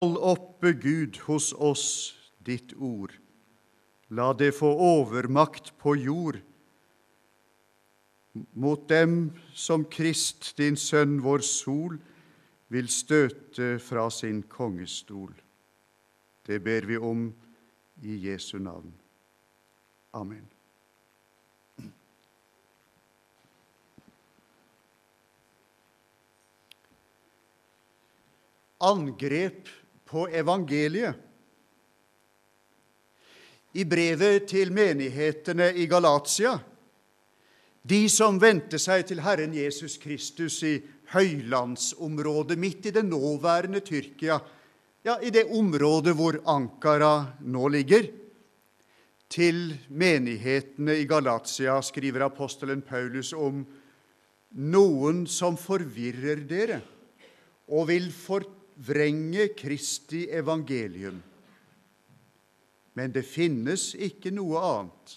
Hold oppe, Gud, hos oss ditt ord. La det få overmakt på jord mot dem som Krist, din sønn, vår sol, vil støte fra sin kongestol. Det ber vi om i Jesu navn. Amen. Angrep på evangeliet. I brevet til menighetene i Galatia, de som vendte seg til Herren Jesus Kristus i høylandsområdet midt i det nåværende Tyrkia, ja, i det området hvor Ankara nå ligger, til menighetene i Galatia skriver apostelen Paulus om noen som forvirrer dere og vil forvrenge Kristi evangelium. Men det finnes ikke noe annet.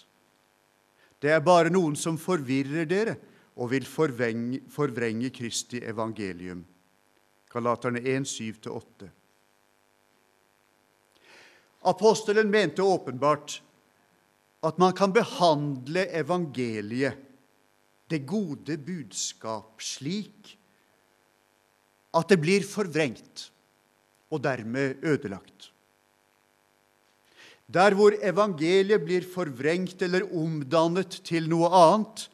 Det er bare noen som forvirrer dere og vil forvrenge Kristi evangelium. Galaterne 1, 7-8. Apostelen mente åpenbart at man kan behandle evangeliet, det gode budskap, slik at det blir forvrengt og dermed ødelagt. Der hvor evangeliet blir forvrengt eller omdannet til noe annet,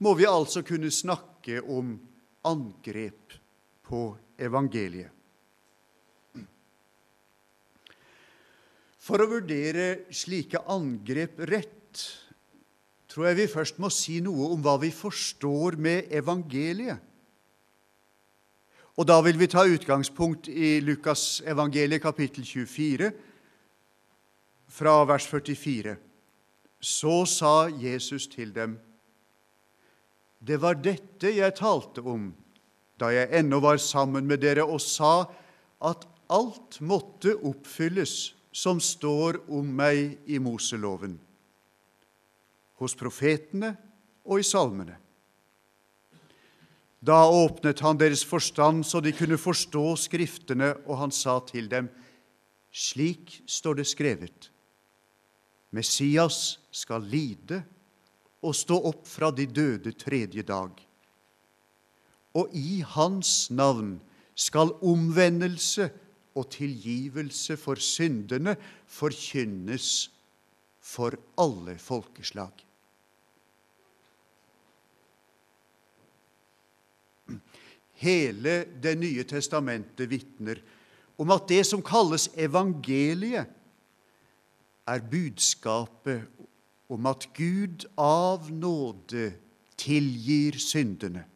må vi altså kunne snakke om angrep på evangeliet. For å vurdere slike angrep rett tror jeg vi først må si noe om hva vi forstår med evangeliet. Og da vil vi ta utgangspunkt i Lukas evangeliet kapittel 24, fra vers 44. Så sa Jesus til dem, Det var dette jeg talte om da jeg ennå var sammen med dere og sa at alt måtte oppfylles som står om meg i Moseloven, hos profetene og i salmene. Da åpnet han deres forstand så de kunne forstå Skriftene, og han sa til dem, slik står det skrevet, Messias skal lide og stå opp fra de døde tredje dag. Og i hans navn skal omvendelse og tilgivelse for syndene forkynnes for alle folkeslag. Hele Det nye testamentet vitner om at det som kalles evangeliet, er budskapet om at Gud av nåde tilgir syndene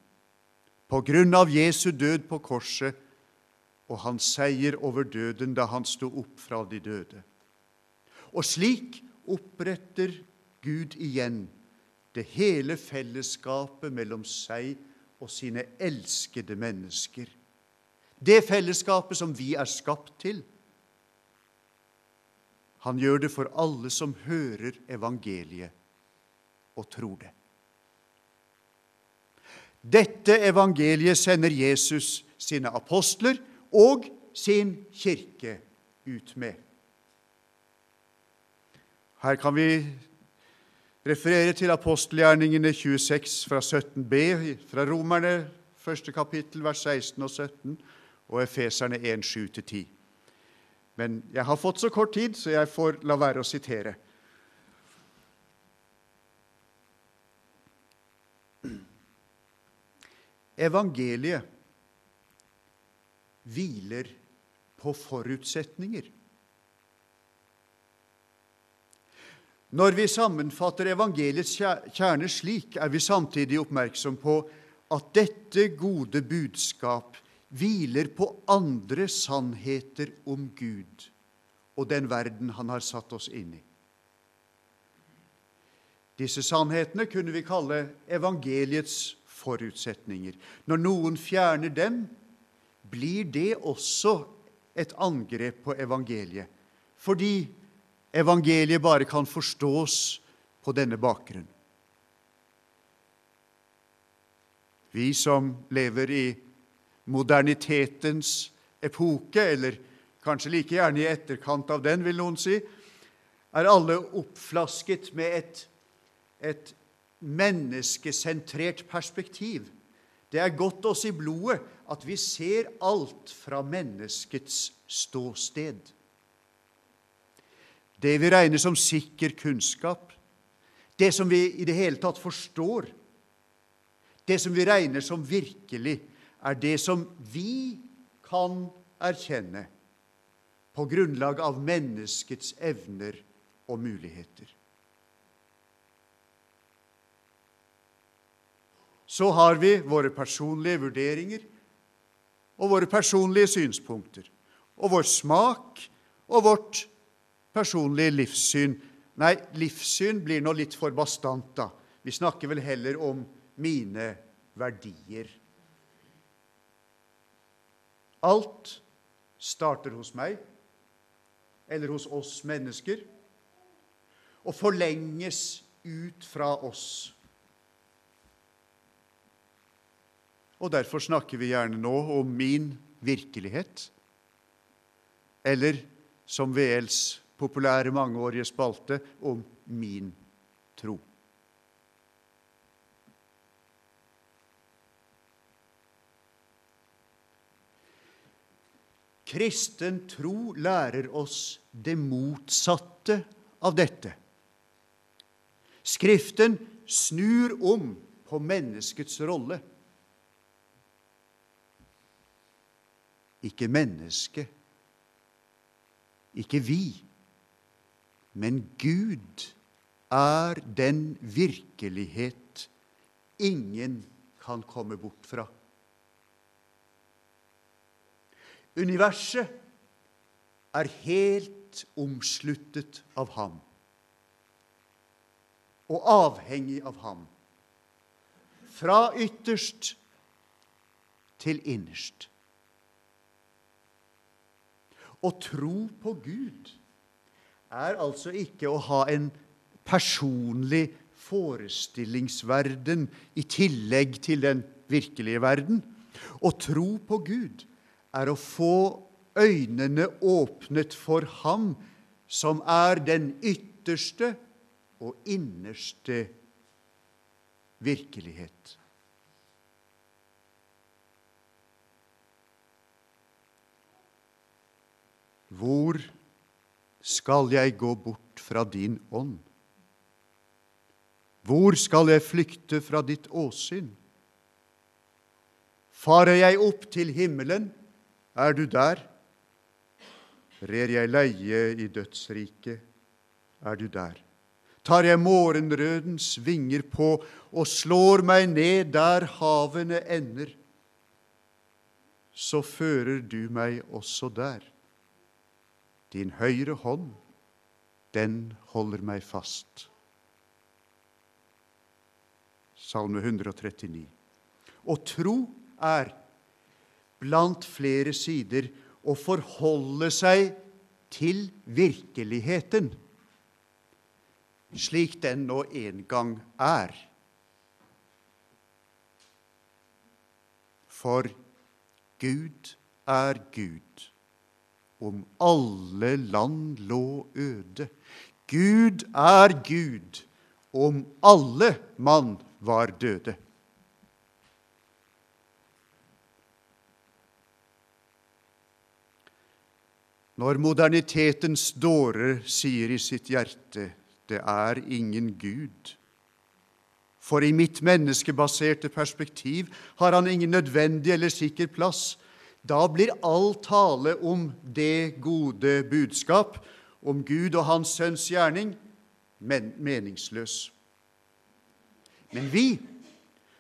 på grunn av Jesu død på korset og hans seier over døden da han sto opp fra de døde. Og slik oppretter Gud igjen det hele fellesskapet mellom seg og sine elskede mennesker. Det fellesskapet som vi er skapt til. Han gjør det for alle som hører evangeliet og tror det. Dette evangeliet sender Jesus sine apostler og sin kirke ut med. Her kan vi referere til apostelgjerningene 26 fra 17b, fra Romerne første kapittel, vers 16 og 17, og Efeserne 1, 7-10. Men jeg har fått så kort tid, så jeg får la være å sitere. Evangeliet hviler på forutsetninger. Når vi sammenfatter evangeliets kjerne slik, er vi samtidig oppmerksom på at dette gode budskap hviler på andre sannheter om Gud og den verden Han har satt oss inn i. Disse sannhetene kunne vi kalle evangeliets forutsetninger. Når noen fjerner dem, blir det også et angrep på evangeliet, fordi evangeliet bare kan forstås på denne bakgrunn. Vi som lever i modernitetens epoke, eller kanskje like gjerne i etterkant av den, vil noen si, er alle oppflasket med et, et menneskesentrert perspektiv. Det er godt oss i blodet at vi ser alt fra menneskets ståsted. Det vi regner som sikker kunnskap, det som vi i det hele tatt forstår, det som vi regner som virkelig, er det som vi kan erkjenne på grunnlag av menneskets evner og muligheter. Så har vi våre personlige vurderinger og våre personlige synspunkter og vår smak og vårt personlige livssyn. Nei, livssyn blir nå litt for bastant, da. Vi snakker vel heller om mine verdier. Alt starter hos meg, eller hos oss mennesker, og forlenges ut fra oss. Og derfor snakker vi gjerne nå om min virkelighet, eller som VLs populære mangeårige spalte, om min tro. Kristen tro lærer oss det motsatte av dette. Skriften snur om på menneskets rolle. Ikke mennesket, ikke vi, men Gud er den virkelighet ingen kan komme bort fra. Universet er helt omsluttet av ham og avhengig av ham. Fra ytterst til innerst. Å tro på Gud er altså ikke å ha en personlig forestillingsverden i tillegg til den virkelige verden. Å tro på Gud er å få øynene åpnet for Ham som er den ytterste og innerste virkelighet. Hvor skal jeg gå bort fra din ånd? Hvor skal jeg flykte fra ditt åsyn? Farer jeg opp til himmelen? Er du der? Rer jeg leie i dødsriket? Er du der? Tar jeg morgenrødens vinger på og slår meg ned der havene ender, så fører du meg også der. Din høyre hånd, den holder meg fast. Salme 139. Å tro er blant flere sider å forholde seg til virkeligheten slik den nå en gang er. For Gud er Gud, om alle land lå øde. Gud er Gud, om alle mann var døde. Når modernitetens dårer sier i sitt hjerte 'det er ingen Gud', for i mitt menneskebaserte perspektiv har han ingen nødvendig eller sikker plass, da blir all tale om det gode budskap, om Gud og Hans Sønns gjerning, men meningsløs. Men vi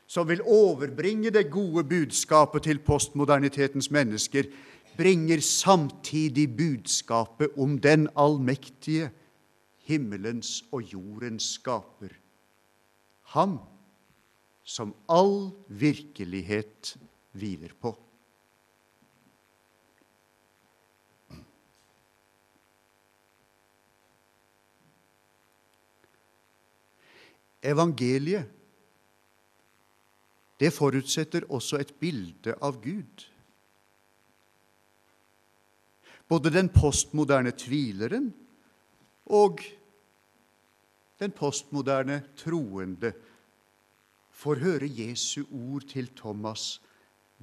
som vil overbringe det gode budskapet til postmodernitetens mennesker, bringer samtidig budskapet om den allmektige, himmelens og jordens skaper. Ham som all virkelighet hviler på. Evangeliet det forutsetter også et bilde av Gud. Både den postmoderne tvileren og den postmoderne troende får høre Jesu ord til Thomas.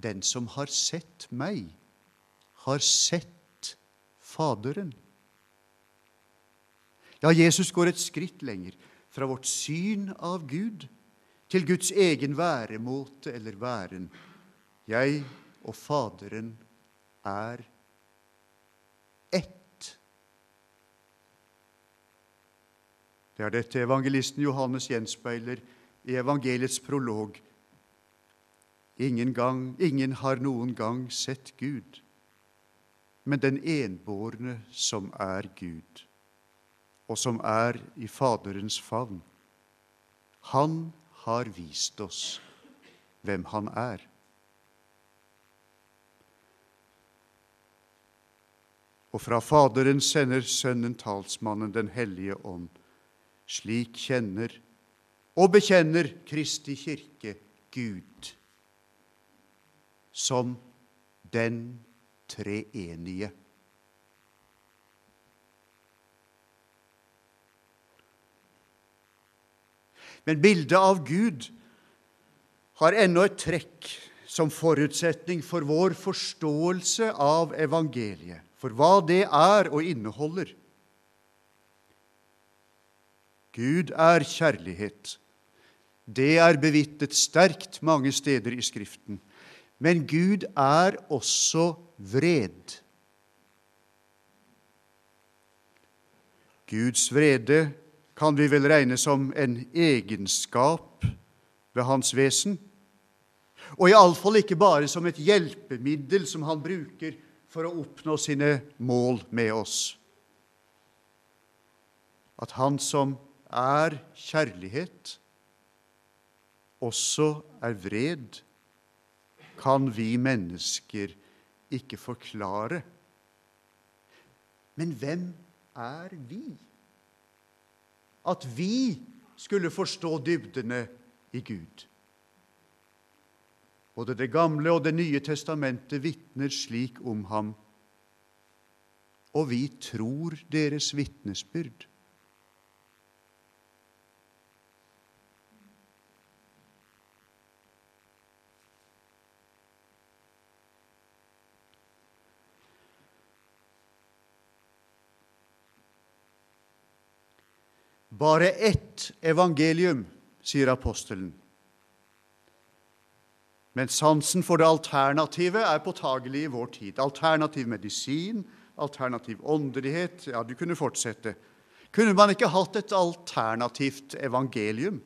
Den som har sett meg, har sett Faderen. Ja, Jesus går et skritt lenger, fra vårt syn av Gud til Guds egen væremåte eller væren. Jeg og Faderen er ett. Det er dette evangelisten Johannes gjenspeiler i evangeliets prolog. Ingen, gang, ingen har noen gang sett Gud, men den enbårne som er Gud, og som er i Faderens favn. Han har vist oss hvem han er. Og fra Faderen sender Sønnen talsmannen Den hellige ånd. Slik kjenner og bekjenner Kristi kirke Gud som den treenige. Men bildet av Gud har ennå et trekk som forutsetning for vår forståelse av evangeliet, for hva det er og inneholder. Gud er kjærlighet. Det er bevittet sterkt mange steder i Skriften. Men Gud er også vred. Guds vrede kan vi vel regne som en egenskap ved hans vesen, og iallfall ikke bare som et hjelpemiddel som han bruker for å oppnå sine mål med oss. At han som er kjærlighet, også er vred, kan vi mennesker ikke forklare. Men hvem er vi? At vi skulle forstå dybdene i Gud. Både Det gamle og Det nye testamentet vitner slik om ham, og vi tror deres vitnesbyrd. Bare ett evangelium, sier apostelen. Men sansen for det alternative er påtagelig i vår tid. Alternativ medisin, alternativ åndelighet Ja, du kunne fortsette. Kunne man ikke hatt et alternativt evangelium?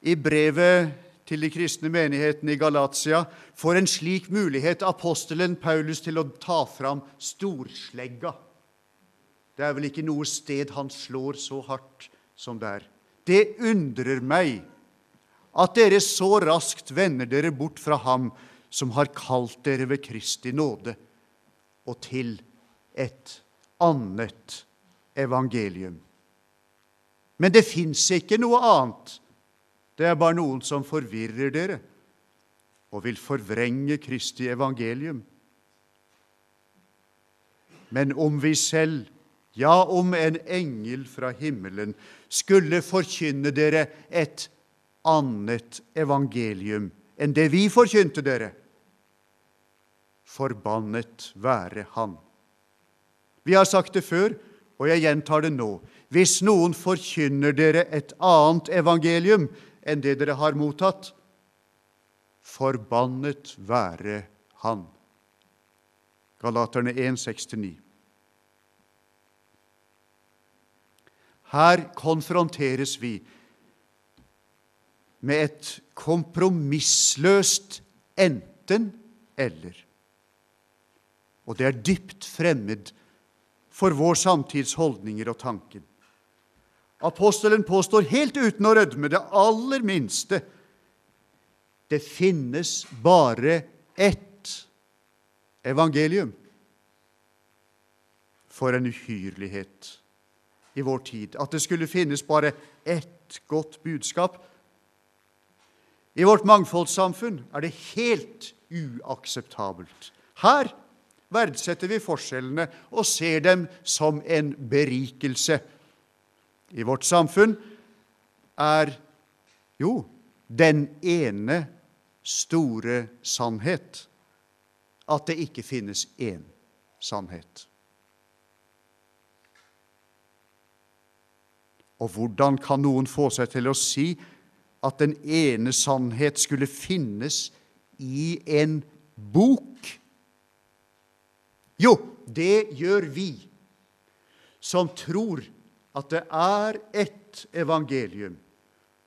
I brevet til de kristne menighetene i Galatia får en slik mulighet apostelen Paulus til å ta fram storslegga det er vel ikke noe sted han slår så hardt som der. Det undrer meg at dere så raskt vender dere bort fra Ham som har kalt dere ved Kristi nåde, og til et annet evangelium. Men det fins ikke noe annet. Det er bare noen som forvirrer dere og vil forvrenge Kristi evangelium. Men om vi selv ja, om en engel fra himmelen skulle forkynne dere et annet evangelium enn det vi forkynte dere, forbannet være han. Vi har sagt det før, og jeg gjentar det nå. Hvis noen forkynner dere et annet evangelium enn det dere har mottatt, forbannet være han. Galaterne 1, 6-9. Her konfronteres vi med et kompromissløst enten-eller. Og det er dypt fremmed for vår samtids holdninger og tanken. Apostelen påstår helt uten å rødme det aller minste det finnes bare ett evangelium. For en uhyrlighet i vår tid. At det skulle finnes bare ett godt budskap. I vårt mangfoldssamfunn er det helt uakseptabelt. Her verdsetter vi forskjellene og ser dem som en berikelse. I vårt samfunn er jo den ene store sannhet at det ikke finnes én sannhet. Og hvordan kan noen få seg til å si at den ene sannhet skulle finnes i en bok? Jo, det gjør vi som tror at det er ett evangelium,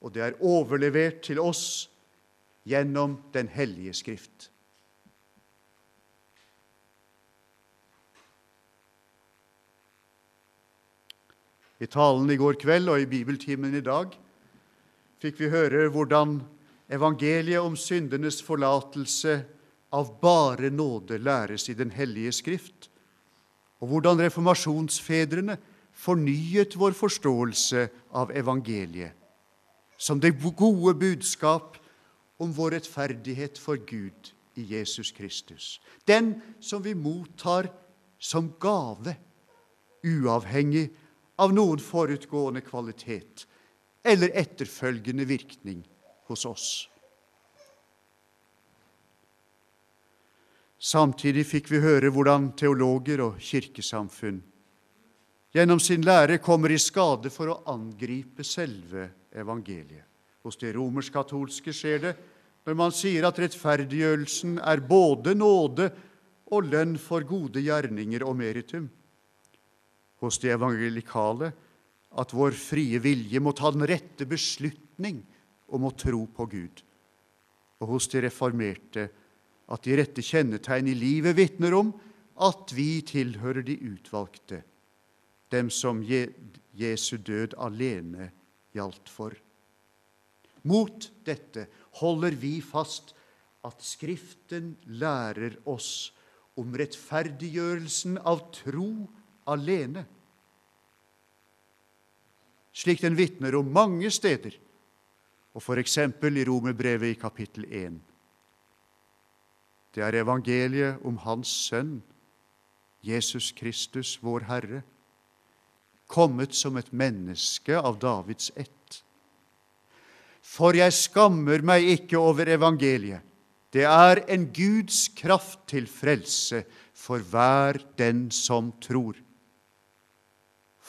og det er overlevert til oss gjennom Den hellige Skrift. I talen i går kveld og i bibeltimen i dag fikk vi høre hvordan evangeliet om syndenes forlatelse av bare nåde læres i Den hellige Skrift, og hvordan reformasjonsfedrene fornyet vår forståelse av evangeliet som det gode budskap om vår rettferdighet for Gud i Jesus Kristus. Den som vi mottar som gave, uavhengig av noen forutgående kvalitet eller etterfølgende virkning hos oss. Samtidig fikk vi høre hvordan teologer og kirkesamfunn gjennom sin lære kommer i skade for å angripe selve evangeliet. Hos de romersk-katolske skjer det når man sier at rettferdiggjørelsen er både nåde og lønn for gode gjerninger og meritum hos de evangelikale at vår frie vilje må ta den rette beslutning om å tro på Gud, og hos de reformerte at de rette kjennetegn i livet vitner om at vi tilhører de utvalgte, dem som Jesu død alene gjaldt for. Mot dette holder vi fast at Skriften lærer oss om rettferdiggjørelsen av tro alene, slik den vitner om mange steder, og f.eks. i Romerbrevet i kapittel 1. Det er evangeliet om Hans Sønn, Jesus Kristus, vår Herre, kommet som et menneske av Davids ett. For jeg skammer meg ikke over evangeliet. Det er en Guds kraft til frelse for hver den som tror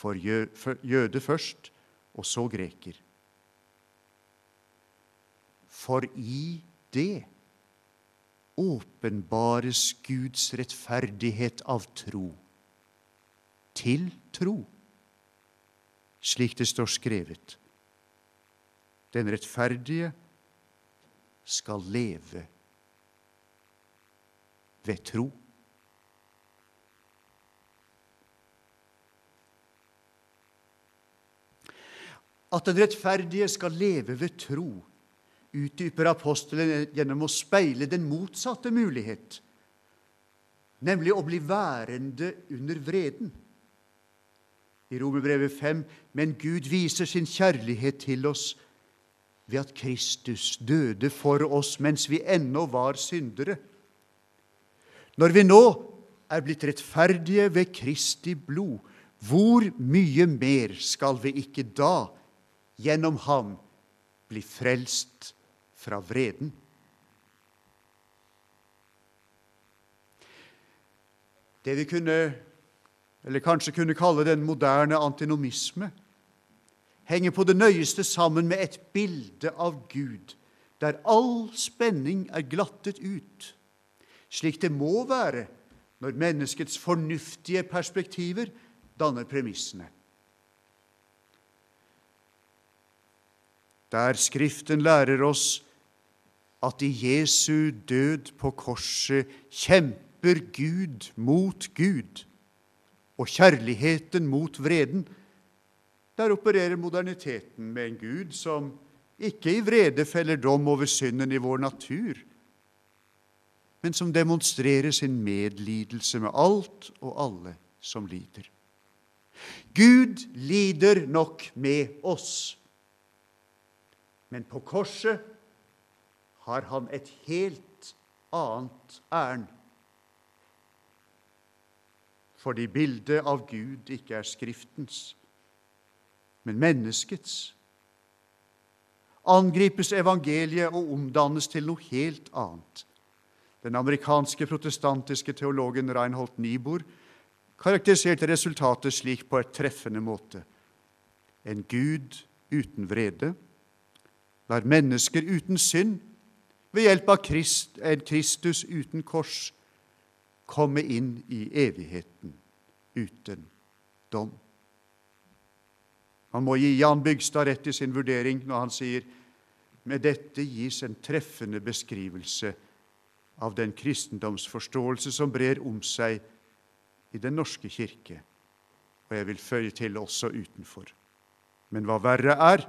for jøde først, og så greker. For i det åpenbares Guds rettferdighet av tro, til tro, slik det står skrevet. Den rettferdige skal leve ved tro. At den rettferdige skal leve ved tro, utdyper apostelen gjennom å speile den motsatte mulighet, nemlig å bli værende under vreden. I Romerbrevet 5.: Men Gud viser sin kjærlighet til oss ved at Kristus døde for oss mens vi ennå var syndere. Når vi nå er blitt rettferdige ved Kristi blod, hvor mye mer skal vi ikke da gjennom ham bli frelst fra vreden. Det vi kunne, eller kanskje kunne kalle den moderne antinomisme, henger på det nøyeste sammen med et bilde av Gud, der all spenning er glattet ut, slik det må være når menneskets fornuftige perspektiver danner premissene. Der Skriften lærer oss at i Jesu død på korset kjemper Gud mot Gud og kjærligheten mot vreden. Der opererer moderniteten med en Gud som ikke i vrede feller dom over synden i vår natur, men som demonstrerer sin medlidelse med alt og alle som lider. Gud lider nok med oss. Men på korset har han et helt annet ærend. fordi bildet av Gud ikke er Skriftens, men menneskets. Angripes evangeliet og omdannes til noe helt annet. Den amerikanske protestantiske teologen Reinhold Niebuhr karakteriserte resultatet slik på et treffende måte. En Gud uten vrede lar mennesker uten synd ved hjelp av Krist, en Kristus uten kors komme inn i evigheten uten dom. Man må gi Jan Bygstad rett i sin vurdering når han sier med dette gis en treffende beskrivelse av den kristendomsforståelse som brer om seg i Den norske kirke, og jeg vil føye til også utenfor. Men hva verre er,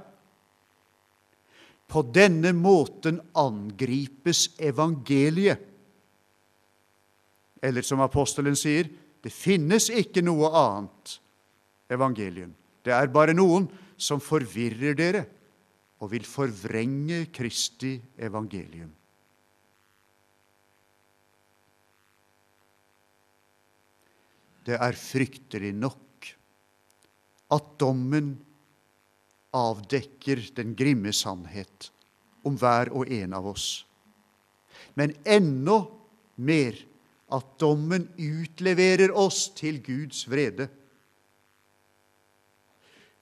på denne måten angripes evangeliet. Eller som apostelen sier, det finnes ikke noe annet evangelium. Det er bare noen som forvirrer dere og vil forvrenge Kristi evangelium. Det er fryktelig nok at dommen avdekker den grimme sannhet om hver og en av oss. Men enda mer at dommen utleverer oss til Guds vrede.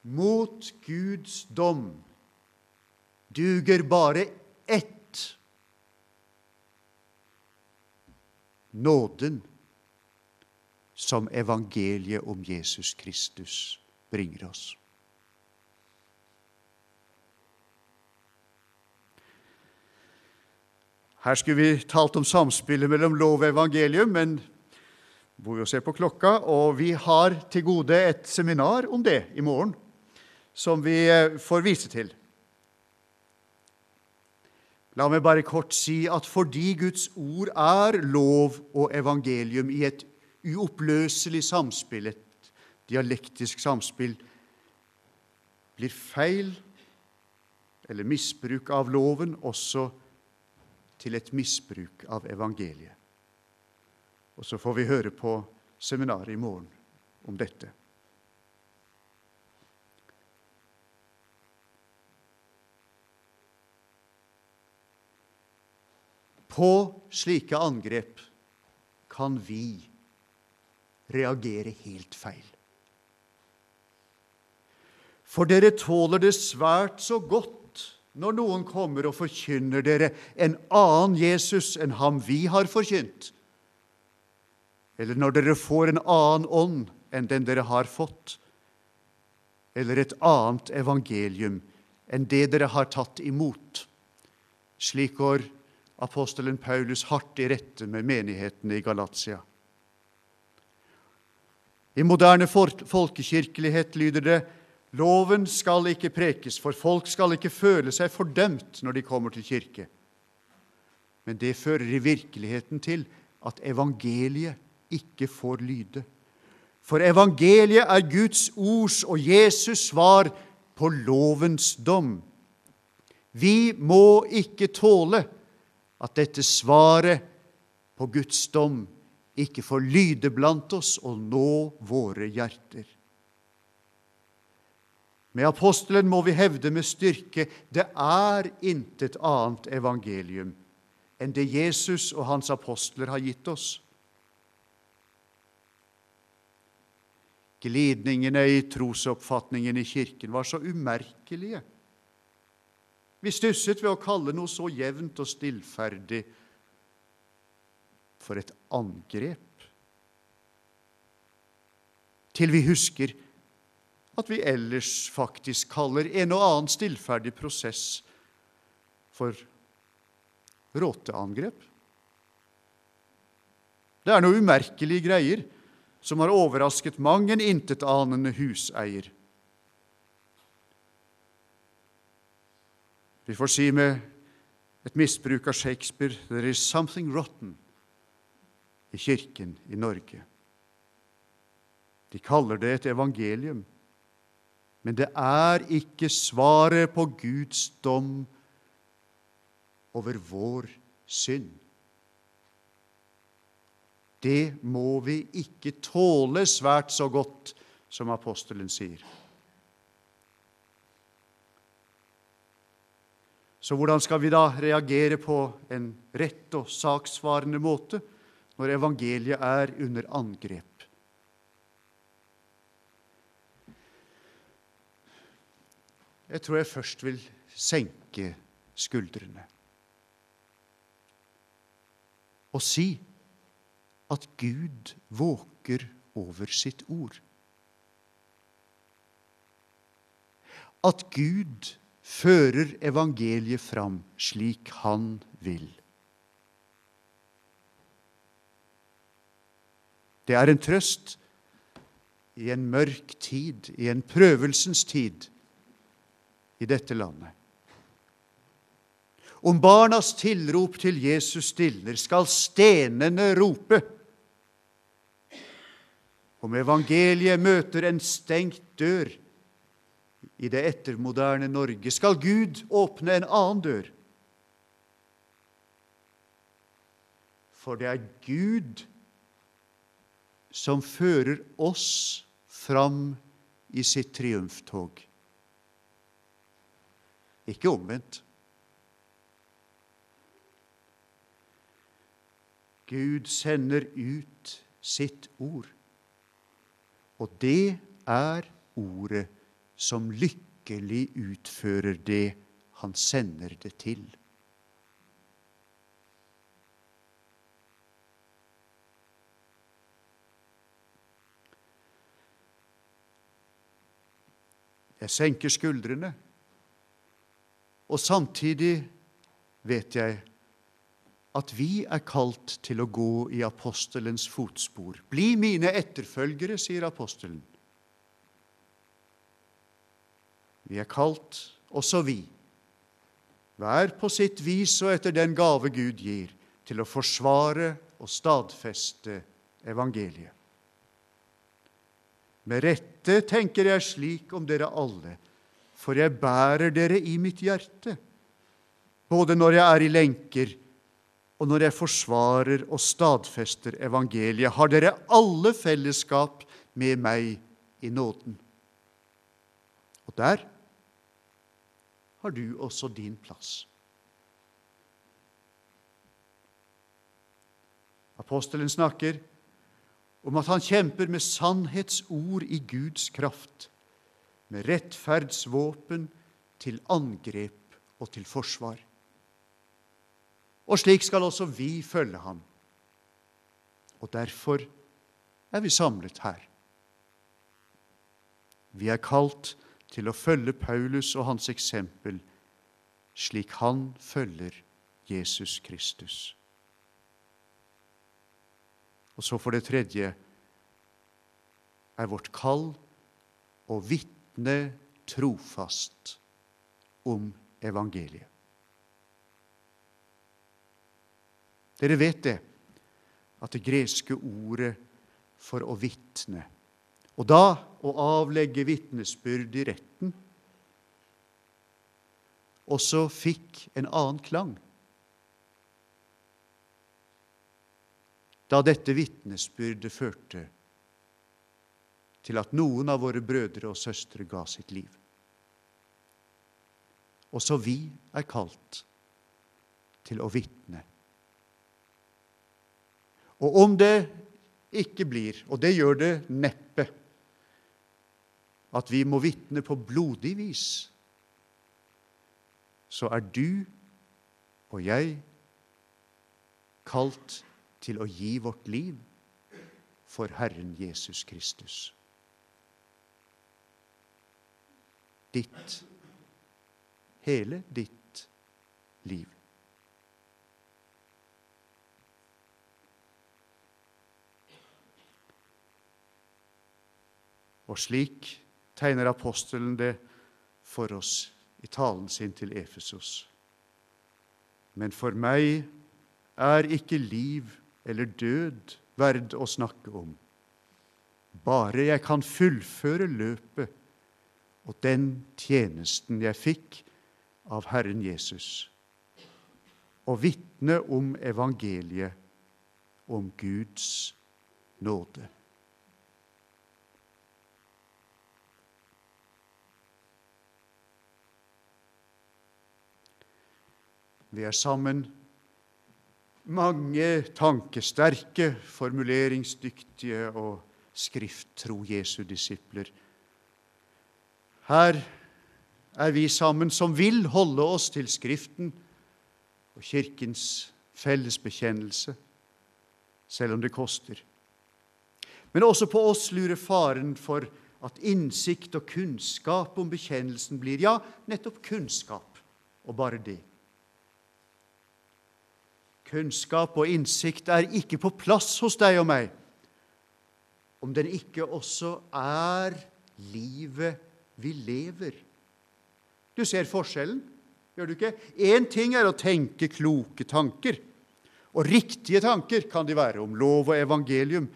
Mot Guds dom duger bare ett nåden som evangeliet om Jesus Kristus bringer oss. Her skulle vi talt om samspillet mellom lov og evangelium, men bor jo ser på klokka, og vi har til gode et seminar om det i morgen, som vi eh, får vise til. La meg bare kort si at fordi Guds ord er lov og evangelium i et uoppløselig samspill, et dialektisk samspill, blir feil eller misbruk av loven også til et misbruk av evangeliet. Og så får vi høre på seminaret i morgen om dette. På slike angrep kan vi reagere helt feil. For dere tåler det svært så godt når noen kommer og forkynner dere en annen Jesus enn ham vi har forkynt, eller når dere får en annen ånd enn den dere har fått, eller et annet evangelium enn det dere har tatt imot. Slik går apostelen Paulus hardt i rette med menighetene i Galatia. I moderne folkekirkelighet lyder det Loven skal ikke prekes, for folk skal ikke føle seg fordømt når de kommer til kirke. Men det fører i virkeligheten til at evangeliet ikke får lyde. For evangeliet er Guds ords og Jesus svar på lovens dom. Vi må ikke tåle at dette svaret på Guds dom ikke får lyde blant oss og nå våre hjerter. Med apostelen må vi hevde med styrke det er intet annet evangelium enn det Jesus og hans apostler har gitt oss. Glidningene i trosoppfatningen i Kirken var så umerkelige. Vi stusset ved å kalle noe så jevnt og stillferdig for et angrep. Til vi husker at vi ellers faktisk kaller en og annen stillferdig prosess for råteangrep. Det er noen umerkelige greier som har overrasket mang en intetanende huseier. Vi får si med et misbruk av Shakespeare There is something rotten i kirken i Norge. De kaller det et evangelium. Men det er ikke svaret på Guds dom over vår synd. det må vi ikke tåle svært så godt, som apostelen sier. Så hvordan skal vi da reagere på en rett og saksvarende måte når evangeliet er under angrep? Jeg tror jeg først vil senke skuldrene og si at Gud våker over sitt ord. At Gud fører evangeliet fram slik han vil. Det er en trøst i en mørk tid, i en prøvelsens tid i dette landet. Om barnas tilrop til Jesus stilner, skal stenene rope. Om evangeliet møter en stengt dør, i det ettermoderne Norge skal Gud åpne en annen dør. For det er Gud som fører oss fram i sitt triumftog. Ikke omvendt. Gud sender ut sitt ord, og det er ordet som lykkelig utfører det han sender det til. Jeg senker skuldrene, og samtidig vet jeg at vi er kalt til å gå i apostelens fotspor. Bli mine etterfølgere, sier apostelen. Vi er kalt, også vi, hver på sitt vis og etter den gave Gud gir, til å forsvare og stadfeste evangeliet. Med rette tenker jeg slik om dere alle, for jeg bærer dere i mitt hjerte, både når jeg er i lenker og når jeg forsvarer og stadfester evangeliet, har dere alle fellesskap med meg i nåden. Og der har du også din plass. Apostelen snakker om at han kjemper med sannhetsord i Guds kraft, med rettferdsvåpen til angrep og til forsvar. Og slik skal også vi følge ham. Og derfor er vi samlet her. Vi er kalt til å følge Paulus og hans eksempel, slik han følger Jesus Kristus. Og så for det tredje er vårt kall å vitne trofast om evangeliet. Dere vet det, at det greske ordet for å vitne og da å avlegge vitnesbyrd i retten også fikk en annen klang. Da dette vitnesbyrdet førte til at noen av våre brødre og søstre ga sitt liv. Også vi er kalt til å vitne. Og om det ikke blir, og det gjør det neppe, at vi må vitne på blodig vis, så er du og jeg kalt til å gi vårt liv for Herren Jesus Kristus. Ditt, hele ditt liv. Og slik tegner apostelen det for oss i talen sin til Efesos. Men for meg er ikke liv eller død verd å snakke om. Bare jeg kan fullføre løpet og den tjenesten jeg fikk av Herren Jesus, og vitne om evangeliet om Guds nåde. Vi er sammen mange tankesterke, formuleringsdyktige og skrifttro Jesu disipler. Her er vi sammen som vil holde oss til Skriften og Kirkens fellesbekjennelse, selv om det koster. Men også på oss lurer faren for at innsikt og kunnskap om bekjennelsen blir ja, nettopp kunnskap, og bare det. Kunnskap og innsikt er ikke på plass hos deg og meg om den ikke også er livet vi lever. Du ser forskjellen, gjør du ikke? Én ting er å tenke kloke tanker, og riktige tanker kan de være om lov og evangelium.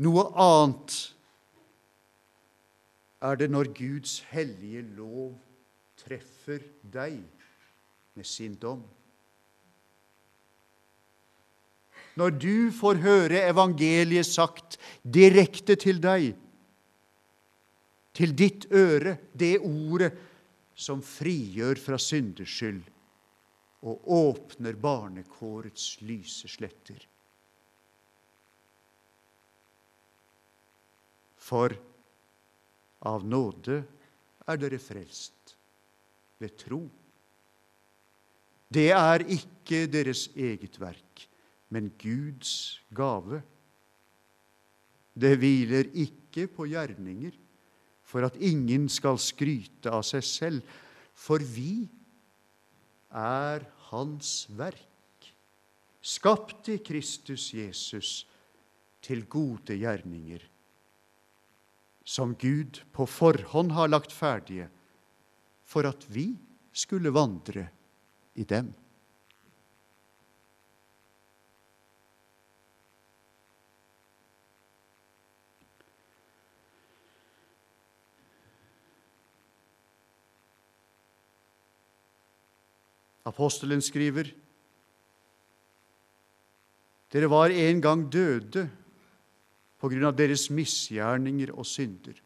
Noe annet er det når Guds hellige lov treffer deg med sin dom. når du får høre evangeliet sagt direkte til deg, til ditt øre, det ordet som frigjør fra syndeskyld og åpner barnekårets lyse sletter. For av nåde er dere frelst ved tro. Det er ikke deres eget verk men Guds gave. Det hviler ikke på gjerninger, for at ingen skal skryte av seg selv, for vi er Hans verk, skapt i Kristus Jesus til gode gjerninger, som Gud på forhånd har lagt ferdige for at vi skulle vandre i dem. Apostelen skriver dere var en gang døde på grunn av deres misgjerninger og synder.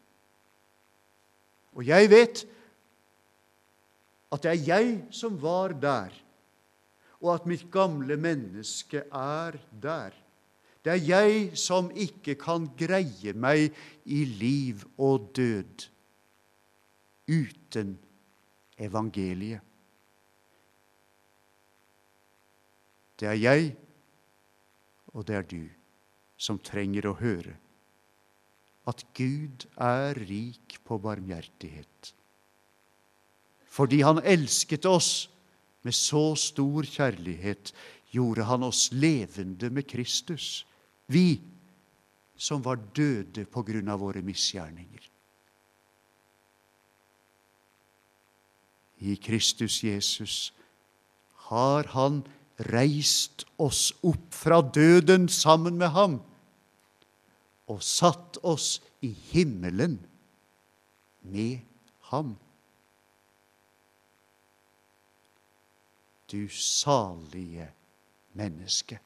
Og jeg vet at det er jeg som var der, og at mitt gamle menneske er der. Det er jeg som ikke kan greie meg i liv og død uten evangeliet. Det er jeg, og det er du, som trenger å høre at Gud er rik på barmhjertighet. Fordi Han elsket oss med så stor kjærlighet, gjorde Han oss levende med Kristus, vi som var døde på grunn av våre misgjerninger. I Kristus Jesus har Han reist oss opp fra døden sammen med ham og satt oss i himmelen med ham. Du salige menneske.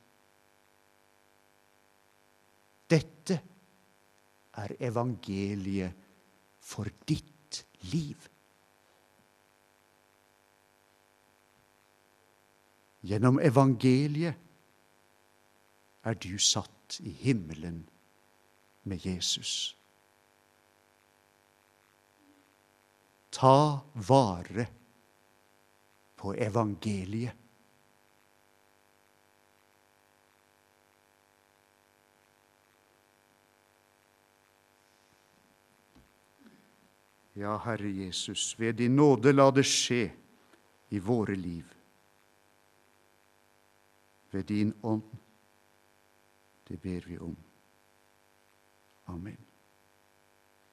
Dette er evangeliet for ditt liv. Gjennom evangeliet er du satt i himmelen med Jesus. Ta vare på evangeliet. Ja, Herre Jesus, ved din nåde la det skje i våre liv ved din ånd. Det ber vi om. Amen.